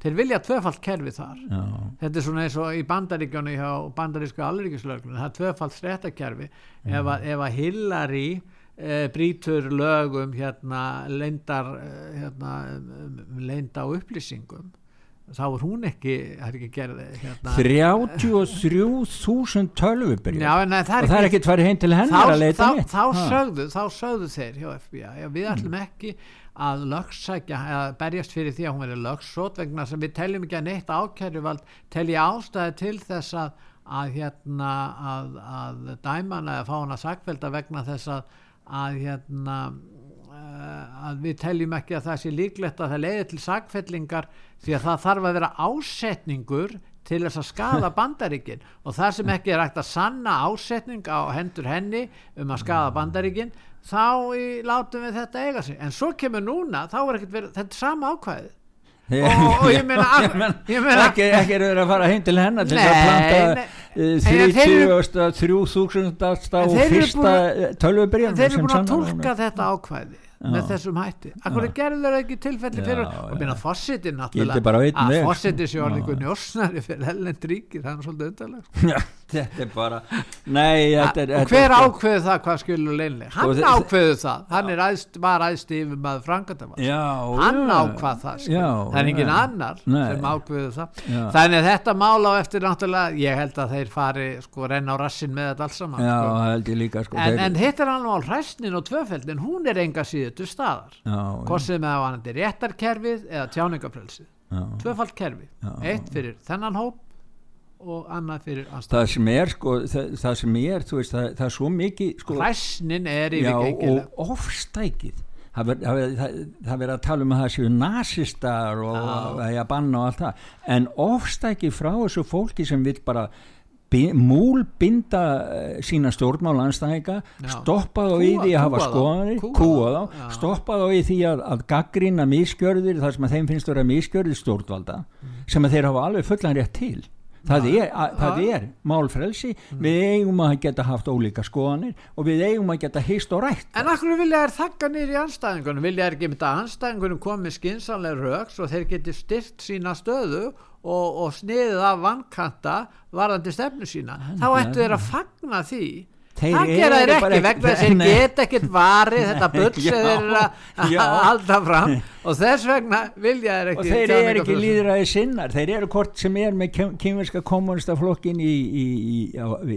þeir vilja tvöfalt kerfi þar. Já, þetta er svona eins og í bandaríkjónu hjá bandarísku alríkislöglun það er tvöfalt stréttakerfi Mm. ef, ef að Hillary e, brýtur lögum hérna leyndar eh, hérna, um, um, leynda á upplýsingum þá er hún ekki, er ekki gerð hérna, 33.000 tölvubyrjar já, en það og það er ekki farið heim til hennar þá, að leita þá, þá, sögðu, þá sögðu þeir hjá FBI að við ætlum ekki að lögsækja eða berjast fyrir því að hún verið lögsót vegna sem við teljum ekki að neitt ákæruvald telji ástæði til þess að, að hérna að, að dæmana eða fá hana sakvelda vegna þess að, að hérna að við teljum ekki að það sé líklegt að það leiði til sakfellingar því að það þarf að vera ásetningur til þess að skada bandaríkin og það sem ekki er hægt að sanna ásetning á hendur henni um að skada bandaríkin þá í, látum við þetta eiga sig en svo kemur núna, þá er ekkert verið þetta er sama ákvæðið og, ég meina, Ég meina, ég meina ekki, ekki er verið að fara heim til hennar til að planta nei. uh, En þeir eru- 30. 3000. En og þeir eru fyrsta búin tölvubyrjan þeir eru búin að tólka þetta ákvæði. Með þessum hætti akkur Já. gerðu þeir ekki tilfelli fyrir og minna á einn að sko. fósitin sé orðið Já. einhver njósnari fyrir hellend ríki það er svolítið undarlegt Já, þetta er bara nei, þetta er, og hver er sko- ákveðu það hvað skilur leinlega hann Sko, ákveðu það, hann er æðst, var æðst yfir maður frangatavans já, hann já. ákvað það skilur. Já, það er engin já. annar Nei. sem ákveðu það Já. þannig að þetta mál á eftir náttúrulega ég held að þeir fari sko renna á rassin með þetta alls saman já, sko. líka sko, en, en hitt er hann á hræsnin og tvöfeldin hún er enga síðu til staðar hvort sem það var hann réttarkerfið eða tjáningafrelsið já. tvöfald kerfi, eitt fyrir þennan hóp og annað fyrir það anstæð sem er sko, það, það sem er veist, það, það er svo mikið sko, hræsnin er já, yfirgengileg og ofstækið. Það verður það, það, það að tala um að það séu nasistar og að það er að banna og allt það. En ofstækið frá þessu fólki sem vil bara bi- múlbinda eh, sína stjórnmálanstæðinga stoppa þá í því að hafa skoðanir kúa þá. stoppa þá. Í því að, að gaggrina miskjörðir þar sem að þeim finnst vera miskjörðir stjórnvalda sem að þeir hafa alveg fullan rétt til það er, að, það er málfrelsi. Við eigum að geta haft ólíka skoðanir og við eigum að geta hist og rætt. En akkur vilja þær þakka nýri anstæðingunum, vilja þær ekki mynda að anstæðingunum komið skinsanlega röks og þeir geti styrt sína stöðu og, og sniðið af vankanta varðandi stefnu sína. Þá ættu þeir að fagna því það gera þeir ekki vegna þess að þeir geta ekkert varið þetta bull sem þeir eru að halda fram. Og þess vegna vilja þeir ekki og þeir eru ekki líðræði sinnar. Þeir eru hvort sem er með kínverska kommunistaflokkin í, í, í,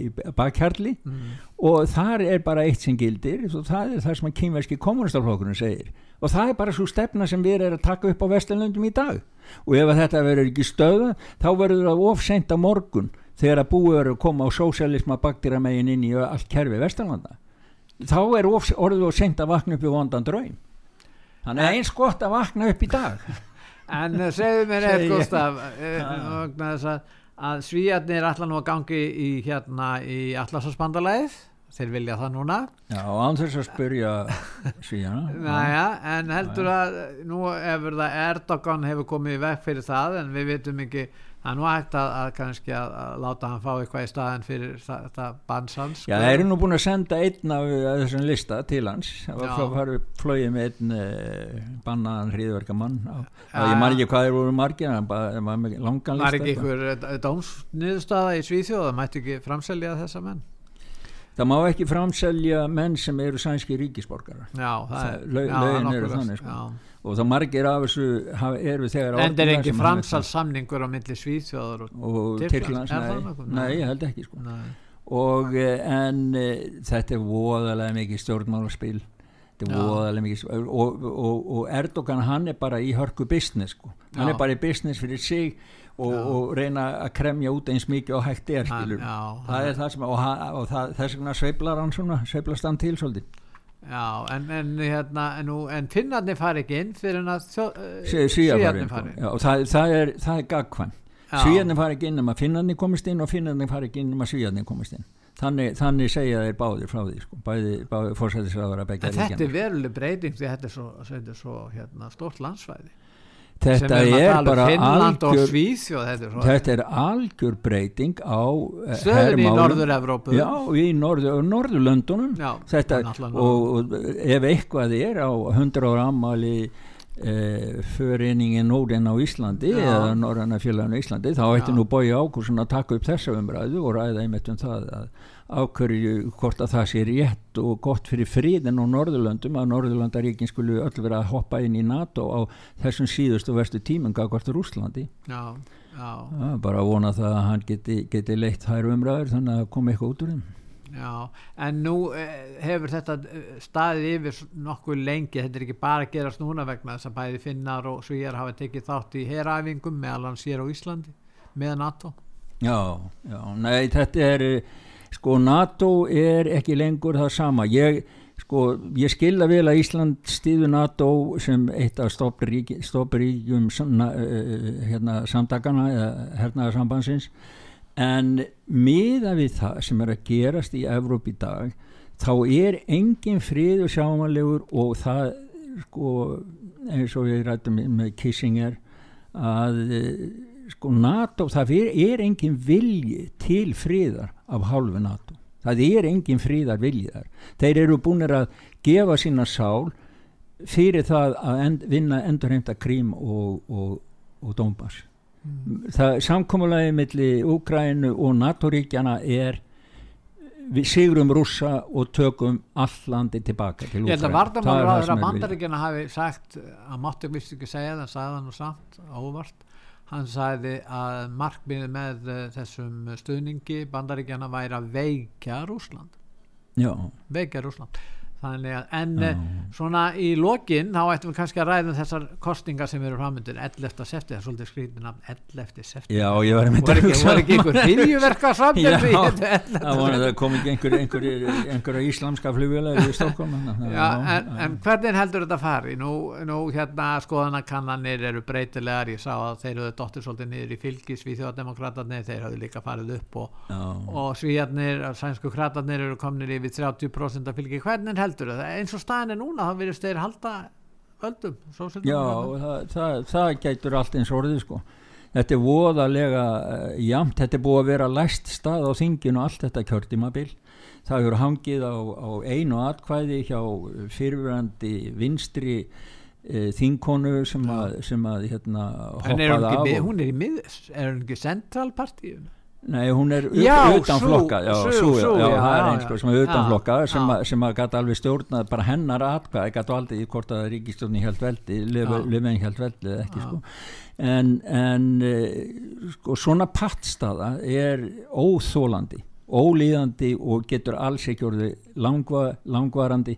í bakhjarli. Mm. og þar er bara eitt sem gildir og það er það sem að kínverski kommunistaflokkurinn segir. Og það er bara svo stefna sem við erum að taka upp á Vesturlöndum í dag. Og ef þetta verður ekki stöða þá verður það ofseint á morgun þegar að búið eru að koma á sósialisma bakdýramegin inn í allt kerfi Vesturlanda þá er of, orðið og seint að vakna upp í vondan draum. Þannig að eins gott að vakna upp í dag. En uh, segðu mér eitt ég. Gustaf þess að, að svíjarnir ætla nú að gangi í hérna í Atlasasbandalæðið þeir vilja það núna. Já, og án þess að spyrja svíjana Næja, en heldur að nú hefur það Erdogan hefur komið í veg fyrir það en við vitum ekki það er nú hægt að, að kannski að, að láta hann fá eitthvað í staðin fyrir þetta bansans Já, það eru nú búin að senda einn af þessum lista til hans. Já. frá farið flóið með einn uh, bannaðan hríðverkamann Já. ég man ekki hvað þeir voru margir langan lista ekki ykkur dómsniðurstaða í Svíþjóð það mætti ekki framselja þessa menn það má ekki framselja menn sem eru sænski já, lögin eru þannig, sko. og það margir af þessu eru þegar En það er ekki sem framsals samningur á milli Svíþjóður og, og Tyrklands, nei, nei, ég held ekki sko. Og eh, en eh, þetta er voðalega mikið voðalega mikið og, og, og Erdogan hann er bara í hörku business sko. hann Já. er bara í business fyrir sig og, Já. og reyna að kremja út eins mikið og hægt er skilur já, það hann- er það sem og, og það, þess vegna sveiflar hann svona sveiflast hann til svolítið. Já, en, en, hérna, en, en finnarnir fari ekki inn fyrir en að Svíjarnir svíjarnir fari fari Já, og það, það er, það er gagkvæm Já. Svíjarnir fari ekki inn um að finnarnir komist inn og finnarnir fari ekki inn um að svíjarnir komist inn. Þannig, þannig segja þeir báðir frá því sko. bæði, báði fórsættisraður að begja En þetta er veruleg breyting því þetta er svo, svo hérna, stórt landsvæði þetta erum að er um bara algjör Svíþjóð þetta er, þetta er algjör breyting á eh, stöðun í. Norður-Evrópu. Já, í norður, Norðurlöndunum. Já, þetta, og og, ef eitthvað er á 100 ára ammali e, föreningin Nórin á Íslandi Já. eða Norræna félagin á Íslandi þá ætti nú bói ákursun að taka upp þessa umræðu og ræða einmitt um það að ákverju hvort að það sé rétt og gott fyrir friðin á Norðurlöndum að Norðurlandaríkin skulu öll vera að hoppa inn í NATO á þessum síðustu vestu tímum gagvart Rúslandi Já, já, Já, bara vona það að hann geti, geti leitt þær umræður þannig að koma eitthvað út úr þeim. Já En nú eh, hefur þetta eh, staðið yfir nokkuð lengi þetta er ekki bara að gerast núna vegna þess að bæði finnar og svíjar hafa tekið þátt í heræfingum meðal hans hér á Íslandi með NATO? Já, já, nei, þetta er eh, sko, NATO er ekki lengur það sama. Ég, sko, ég skilða vel að Ísland stýðu NATO sem eitt af stoppuríkjum hérna, samtakana eða hernaðarsambansins en miða við það sem er að gerast í Evróp í dag þá er engin friður sjámanlegur og það sko, eins og við rættum með Kissinger að eh, sko NATO, það er, er engin vilji til friðar af hálfu NATO. Það er engin friðar vilji þar. Þeir eru búinir að gefa sína sál fyrir það að end, vinna endurheimta krím og, og, og Dómbas það samkomulagi milli Úgrænu og NATO-ríkjana er við sigrum rússa og tökum all landi tilbaka til Ég held að það ráður sem að er vilji. bandaríkjana hafi sagt að mátti vist ekki segja það, sagði hann nú samt óvart hann sagði að markmiði með uh, þessum stuðningi bandaríkjana væri að veikja Rúsland Já, veikja Rúsland þannig að en Já. uh, svona í lokin þá ættum við kannski að ræða um þessar kostingar sem eru framöndir 11. september, er svolítið skrítið nafn 11. september já, ég var einmitt var að hugsa var ekki einhver hyljuverka Já, samtönd það var það kom ekki einhver, einhver, einhver íslamska flugvélar í Stokkólm Já, en, en hvernig heldur þetta fari? Nú, nú hérna skoðanakannanir eru breytilegar, ég sá að þeir höfðu dottir svolítið niður í fylgis við þjóðdemokratarnir, þeir höfðu líka farið upp og, já, og svíjarnir, sænsku kratarnir eru komnir yfir 30% af fylgi, hvernig heldur? Eins og staðin er núna, þá virðist þeir halda völdum, svo já það, það, það gætur allt eins orðið sko þetta er voðalega uh, jamt, þetta er búið að vera læst stað á þinginu allt þetta kjörtímabil það hefur hangið á, á einu atkvæði hjá fyrirverandi vinstri uh, þingkonu sem að, sem að hérna, hoppaði af og- hún er í mið, er hún ekki centralpartíun? Nei, hún er Já, utan sú, flokka já, sú, sú, sú, já, já, það er sko sem er utan Já, flokka sem, sem að gæti alveg stjórnað bara hennar atkvæði, gæti aldrei í hvort að ríkistjórni held veldi, lifin held veldi eða ekki sko. En, en eh, sko, svona pattstaða er óþólandi ólíðandi og getur alls ekki orðið langva, langvarandi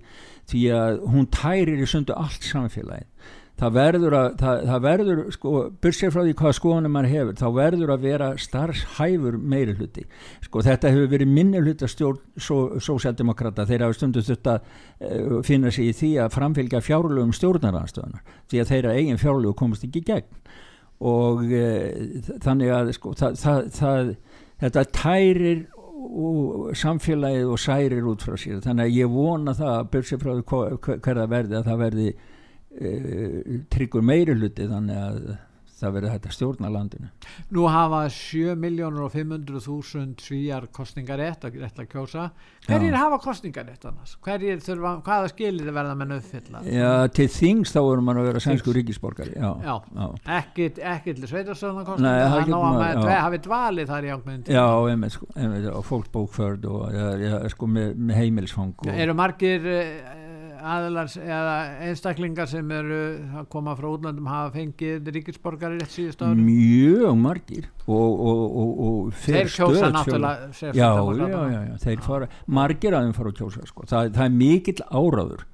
því að hún tærir í sundu allt samfélagið það verður að það, það verður sko, bursið frá því hvað skoðanum maður hefur þá verður að vera starfshæfur meiri hluti sko þetta hefur verið minni hluta stjórn sósjaldemokrata þeir hafa stundu þurft að uh, finna sig í því að framfylgja fjárlögum stjórnaranstöðunar því að þeirra eigin fjárlögu komast ekki gegn. Og uh, þannig að sko það, það, það, þetta tærir og samfélagið og særir út frá sér. Þannig að ég vona það að bursið frá því hva- hver hver það verði að það verði tryggur meiri hluti þannig að það verði hægt að stjórna landinu Nú hafa 7 miljónur og 500 þúsund svíjar kostningarétt að rétt að kjósa. Hverjir hafa kostningarétt annars? Hverjir þurfa, hvaða skilir verða menn uppfylla? Já, til þings þá voru mann að vera sænsku ríkisborgari já, Já. já. Ekki, ekki til sveitarstofna Nei, kostninga, það ná að maður- dve- hafi dvalið þar í ákveðin Já, einmitt, sko, einmitt, og fólkbókförd og ja, ja, sko, með, með heimilsfang og, Eru margir aðilar eða einstaklingar sem eru að koma frá útlandum hafa fengið ríkisborgari rétt síðust ári? mjög margir og, og, og, og Þeir kjósa náttúrulega fjölga. já, já, já, já, þeir fara margir að þeim fara að kjósa sko. það, það er mikill áráður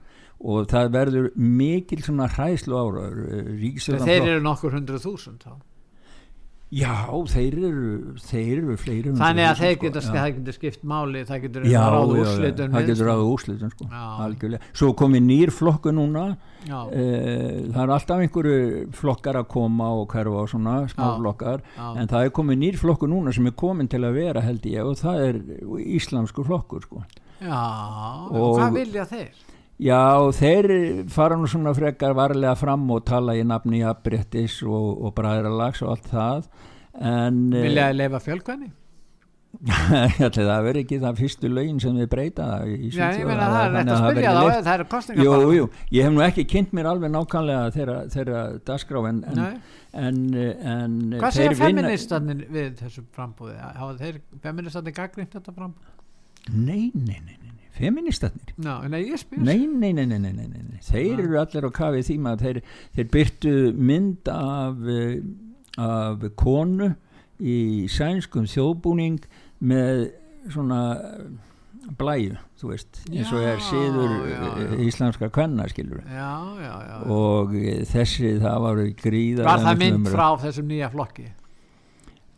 og það verður mikill svona hræslu áráður Þeir ríkistöðan eru nokkur hundruð þúsund þá. Já, þeir eru þeir eru fleiri Þannig að þeir sko, geta, já. það getur skipt máli, það getur já, ráð já, já, úrslitum það getur sko. ráða úrslitum sko, svo komið nýr flokku núna Eh, það er alltaf einhverju flokkar að koma og hverfa og svona smá Já. flokkar já, en það er komið nýr flokkur núna sem er komin til að vera held ég og það er íslamskur flokkur sko. já, Og- hvað vilja þeir? Já þeir fara nú svona frekar varlega fram og tala í nafni jafnbrettis og, og bræðralags og allt það en eh, Vilja þeir leifa fjölkvæni? það verður ekki það fyrstu lögin sem við breyta Já, ég meina það er rétt að spyrja þá, það eru kostningar Jú, jú, ég hef nú ekki kynnt mér alveg nákvæmlega þeirra, dagskrá en, en, en, en Hvað vinna- feministarnir við þessu frambúði? Hafa þeir feministarnir gaggrind þetta frambúð? Nei, nei, nei, nei, nei. feministarnir Ná, nei, nei, nei, nei, nei, nei, nei, þeir Nei. eru allir á kafi því að þeir, þeir byrtu mynd af, eh, af konu í sænskum þjóðbúning með svona blæju, þú veist eins og er síður já, já. íslenska kvenna skilur Já, já, já, já. og eh, þessi það var gríðar Var það mynd frá þessum nýja flokki?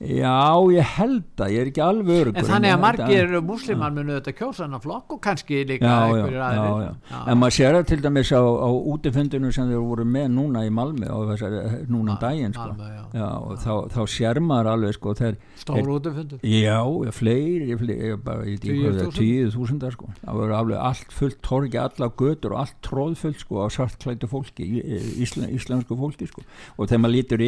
Já, ég held að, ég er ekki alveg örugur En þannig að margir muslimar munu þetta kjósa hennar flokk og kannski líka einhverjir já. en maður sér það til dæmis á, á útifundinu sem þeir voru með núna í Malmi og þessari, núna um daginn sko. Og þá, þá sér maður alveg sko, þeir, Stór útifundur. já, fleiri, fleiri ég bara, ég veit ekki hvað það 10.000? tíu þúsundar sko. það voru alveg allt fullt torgi alla götur og allt tróðfullt sko, á svartklættu fólki ísla, íslensku fólki sko. og þegar maður lítur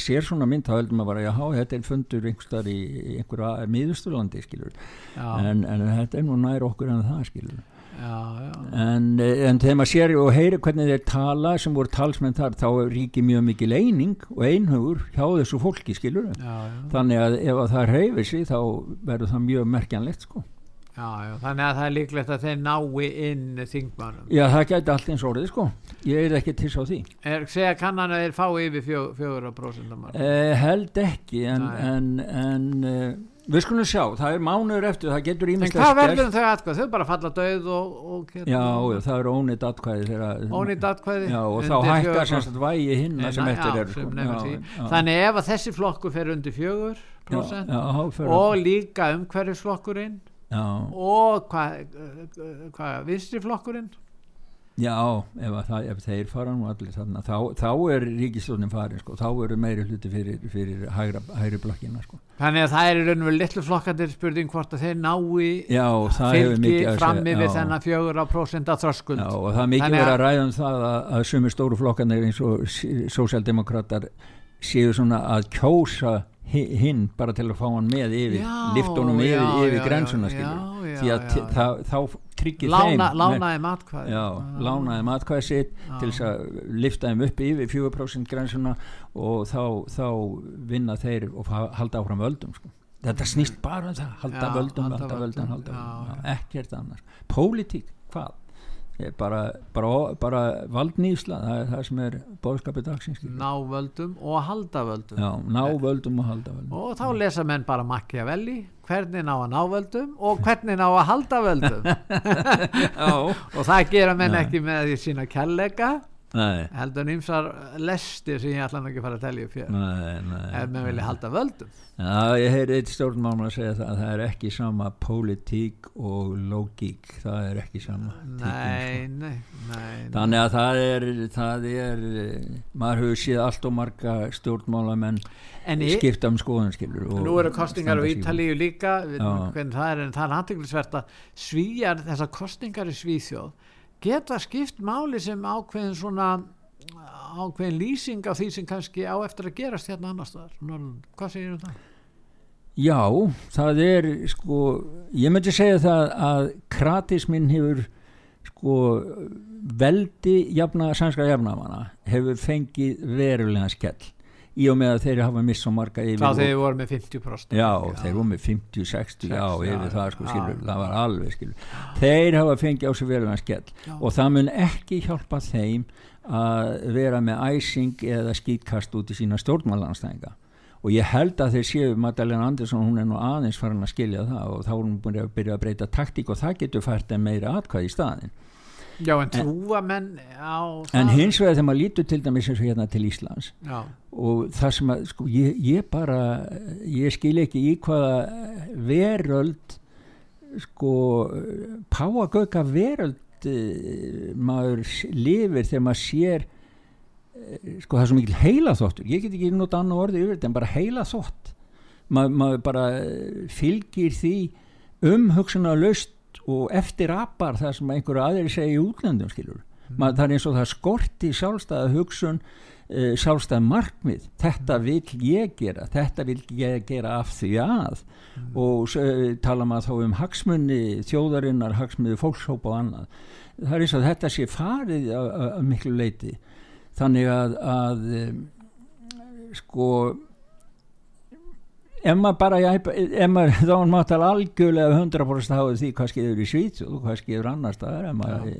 sér svona mynd þá heldur maður bara, já, þetta er fundur einhverstaðar í einhverja miðusturlandi skilur en, en þetta er nú nær okkur en það skilur já, já. en, en þegar maður sér og heyri hvernig þeir tala sem voru talsmenn þar þá ríkir mjög mikil eining og einhugur hjá þessu fólki skilur já. þannig að ef að það reyfir sig þá verður það mjög merkjanlegt sko Já, já, þannig að það er líklegt að þeir nái inn þingmannum. já það gæti allt eins orðið sko ég er ekki til sá því Er, segja kannan að þeir fá yfir fjó, fjögur á prósentamar. eh, held ekki en, en, en eh, við skulum sjá það er mánuður eftir það getur En ímislegt hvað verður um þau atkvæð? Þau bara falla döð og... og hérna, já, já það er ónýtt atkvæði Ónýtt atkvæði. já, og þá hækkar fjögur sem sagt vægi hinna sem eftir eru sko. Þannig ef að þessi flokkur fer undir fjögur fer- og líka umhverfisflokkurinn já, og hvað hva, vinstri flokkurinn Já, ef, að það, ef þeir fara nú allir þarna, þá, þá er ríkistjónin farin, sko, þá eru meiri hluti fyrir, fyrir hægra, hægri blokkina, sko. þannig að það er í raun og veru litlu flokkandir spurning hvort að þeir nái fylgi mikið að fram yfir já, þennan fjögur á prósent að þröskuld. Já, og það er mikið verið að- ræða um það að, að sumir stóru flokkanir eins og sósjaldemokrater séu svona að kjósa hinn bara til að fá hann með yfir, liftunum yfir, já, yfir já, grensuna, já, Því að það, þá tryggir þeim lánaði matkvæði lánaði matkvæði sitt til þess að lifta þeim upp yfir 4% grensuna og þá, þá vinna þeir og halda áfram völdum sko. þetta snýst bara um það halda völdum, halda halda völdum, völdum, halda völdum. ekkert annars, pólitík, hvað bara, bara, bara valdnýsla, það er það sem er bóðskapið dagsins skilur. ná völdum og halda völdum. Já, ná völdum og halda völdum. og þá lesa menn bara Machiavelli hvernig ná að ná völdum og hvernig ná að halda völdum. Já, og það gera menn Nei. ekki með því sína kærleika nei, heldur nýmsar lestir sem ég ætla ekki að fara að telja upp hér. Nei, nei ef menn vilja halda völdum. Já, ég heyri eitt stjórnmálum að segja það að það er ekki sama pólitík og lógík, það er ekki sama nei, Tíkin, nei, nei, sko. þannig að það er, það er maður hefur séð allt og marga stjórnmálamenn en skipta um skoðun skilur og nú eru kostingar á Ítalíu líka við, það er en það er handiklisvert að svíjar þessar kostingar í Svíþjóð geta skipt máli sem ákveðin svona ákveðin lýsing af því sem kannski á eftir að gerast hérna annars hvað segir um það? Já, það er sko, ég myndi segja það að kratisminn hefur sko veldi jafna, sænskra jafnamanna hefur fengið verulega skell í og með að þeir hafa mist svo marga yfir þá þegar við vorum með 50% Já, þeir voru með 50, 60, já, já, yfir það sko já. skilur, það var alveg skilur þeir hafa fengið á sig verulega skell Já. og það mun ekki hjálpa þeim að vera með æsing eða skýtkast út í sína stjórnmálanstæðinga og ég held að þeir séu Magdalena Andersson, hún er nú aðeins farin að skilja það og þá er hún búin að byrja að breyta taktík og það getur fært en meira atkvæði í staðin já en trúa menn á en það? hins vegar þegar maður lítur til dæmis eins og hérna til Íslands já, og það sem að sko, ég, ég bara ég skil ekki í hvaða veröld sko páagauka veröld eh, maður lifir þegar maður sér eh, sko það er svo mikil heila þóttur ég get ekki nota annað orðið yfir þetta en bara heila þótt Ma, maður bara eh, fylgir því umhugsuna löst og eftir apar það sem einhverju aðri segja í útlöndum skilur maður, það er eins og það skorti sjálfstæða hugsun uh, sjálfstæða markmið. Þetta vil ég gera þetta vil ég gera af því að. Og svo, uh, tala maður þá um hagsmunni þjóðarinnar, hagsmunni fólkshópa og annað. Það er eins og þetta sé farið að miklu leiti þannig að, að um, sko ef maður bara ef maður, þá er maður algjörlega 100% háið því hvað skeiður í Svít og hvað skeiður annar staðar maður,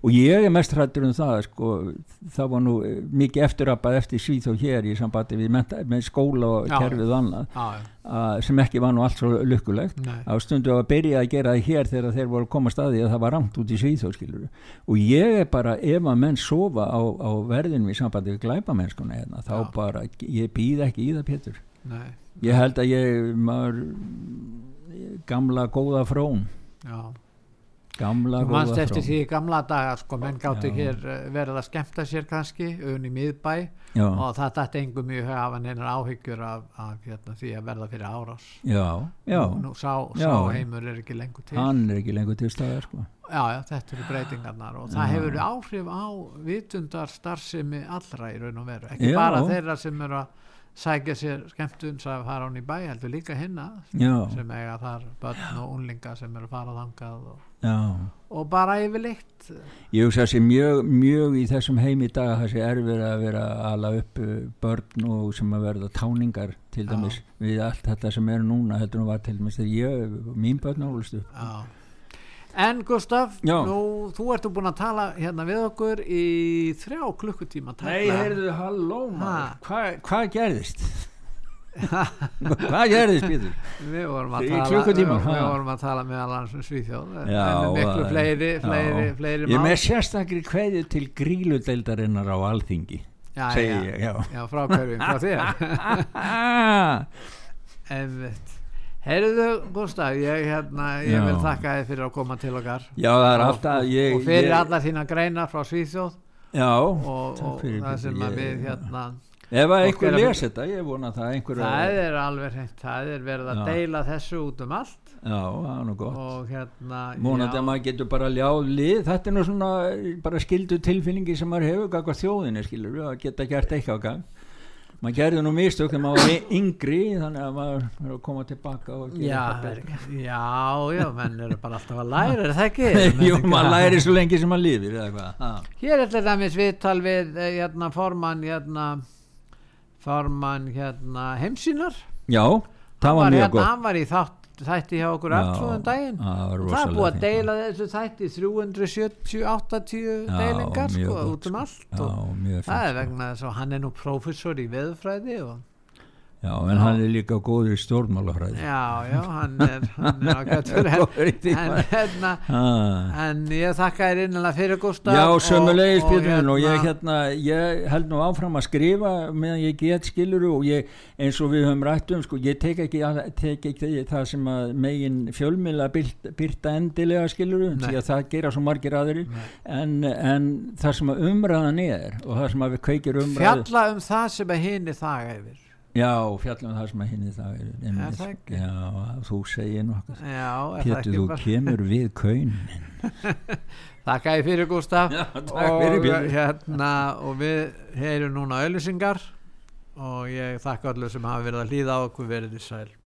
og ég er mest hrættur um það sko, það var nú mikið eftirrappað eftir Svít og hér í sambandi við menta, með skóla og Já. kerfið og annað já, að, sem ekki var nú allt svo lukkulegt. Á stundu að byrja að gera það hér þegar þeir voru að koma staði að það var rangt út í Svíþjóð skilur og ég er bara ef að menn sofa á, á verðinum í sambandi við glæpamennskuna hérna, þá Já. bara, ég býð ekki í það Pétur. Nei, ég held að ég maður, gamla góða frón. Já. Gamla Þú manst eftir frón. því gamla daga sko, menn gáttu hér eh, verið að skemmta sér kannski, í miðbæ. Já, og það dætti engum mjög að hafa neinar áhyggjur af, af hérna, því að verða fyrir árás. Já, já. Nú, sá, Já. sá heimur er ekki lengur til. Hann er ekki lengur til staðar sko. já, já, þetta eru breytingarnar og það hefur áhrif á vitundar starfsemi allra í raun og veru. Ekki Já. bara þeirra sem eru að sækja sér skemmtun sem fara án í bæ heldur líka hinna já, sem eiga þar börn og unlinga sem eru að fara þangað og, já og bara yfirleitt Ég hugsa sé mjög, mjög í þessum heim í dag að það sé erfir að vera að ala upp uh, börn og sem að verða táningar til Já. dæmis við allt þetta sem er núna heldur nú var til dæmis þegar ég, mín börn álust upp Já. En Gustaf, nú, þú ertu búin að tala hérna við okkur í þrjá klukkutíma tæplega. halló maður. hvað hva gerðist? hvað gerðist Pétur? Við vorum að Í tala klukkutíma, við, við vorum að tala með allan sem Svíþjóð en, Já, en miklu fleiri, já. fleiri, fleiri Ég með sérstakri kveðju til gríludeildarinnar á alþingi já, segi já, ég, já. Já, frá hverjum, frá þér? Einmitt Heyrðu Gustaf, ég, hérna, ég vil þakka þið fyrir að koma til okkar. Já, það er alltaf ég, og fyrir ég, allar þína greinar frá Svíþjóð. Já, og, og það sem að við hérna Ef að einhver er les þetta, ég vona það einhver það er alveg hreint, það er verið að Já. deila þessu út um allt. Já, það er nú gott. Og hérna Mónandi að maður getur bara ljáð lið þetta er nú svona bara skildu tilfinningi sem maður hefur gagvað þjóðinni skilur við að geta gert eitthvað gang maður gerði nú mistök þegar maður var yngri þannig að maður er að koma tilbaka og gera já, eitthvað betra. já, já, menn eru bara alltaf að læra, er það ekki? Jú, maður læri svo lengi sem maður lifir eða hvað Ha. Hér er til dæmis viðtal við eh, hérna, formann hérna, formann hérna, heimsýnar Já, það var mjög hérna, gott hann var í þátt, þætti hjá okkur aftrúðum daginn. það er búið að deila þessu þætti 370-80 Já, deilingar sko, út um allt já, það er vegna þess að hann er nú prófessor í veðfræði og já, en hann er líka góður í stjórnmálafræði. Já, já, hann er hann er Góður í því, en, hérna, ég þakka þér innilega fyrir Gustaf Já, og- sömulegis og Pétur og ég hérna, ég held nú áfram að skrifa meðan ég get skiluru og ég, eins og við höfum rætt um, sko, ég tek ekki, að- tek ekki það sem að megin fjölmila byrta, byrta endilega skiluru, því að það gera svo margir aðrir, en, en það sem að umræðan er og það sem að við kveikir umræðu, fjalla um það sem er hinn í það yfir já, fjallum það sem að hinni það er, einmitt, það ekki? já, þú segir það Pétur, þú kemur við kaunin, þakka þér fyrir Gustaf Já, takk fyrir, Pétur. hérna og við heyrum núna auðlýsingar og ég þakka allir sem hafa verið að hlýða á okkur verið í sæl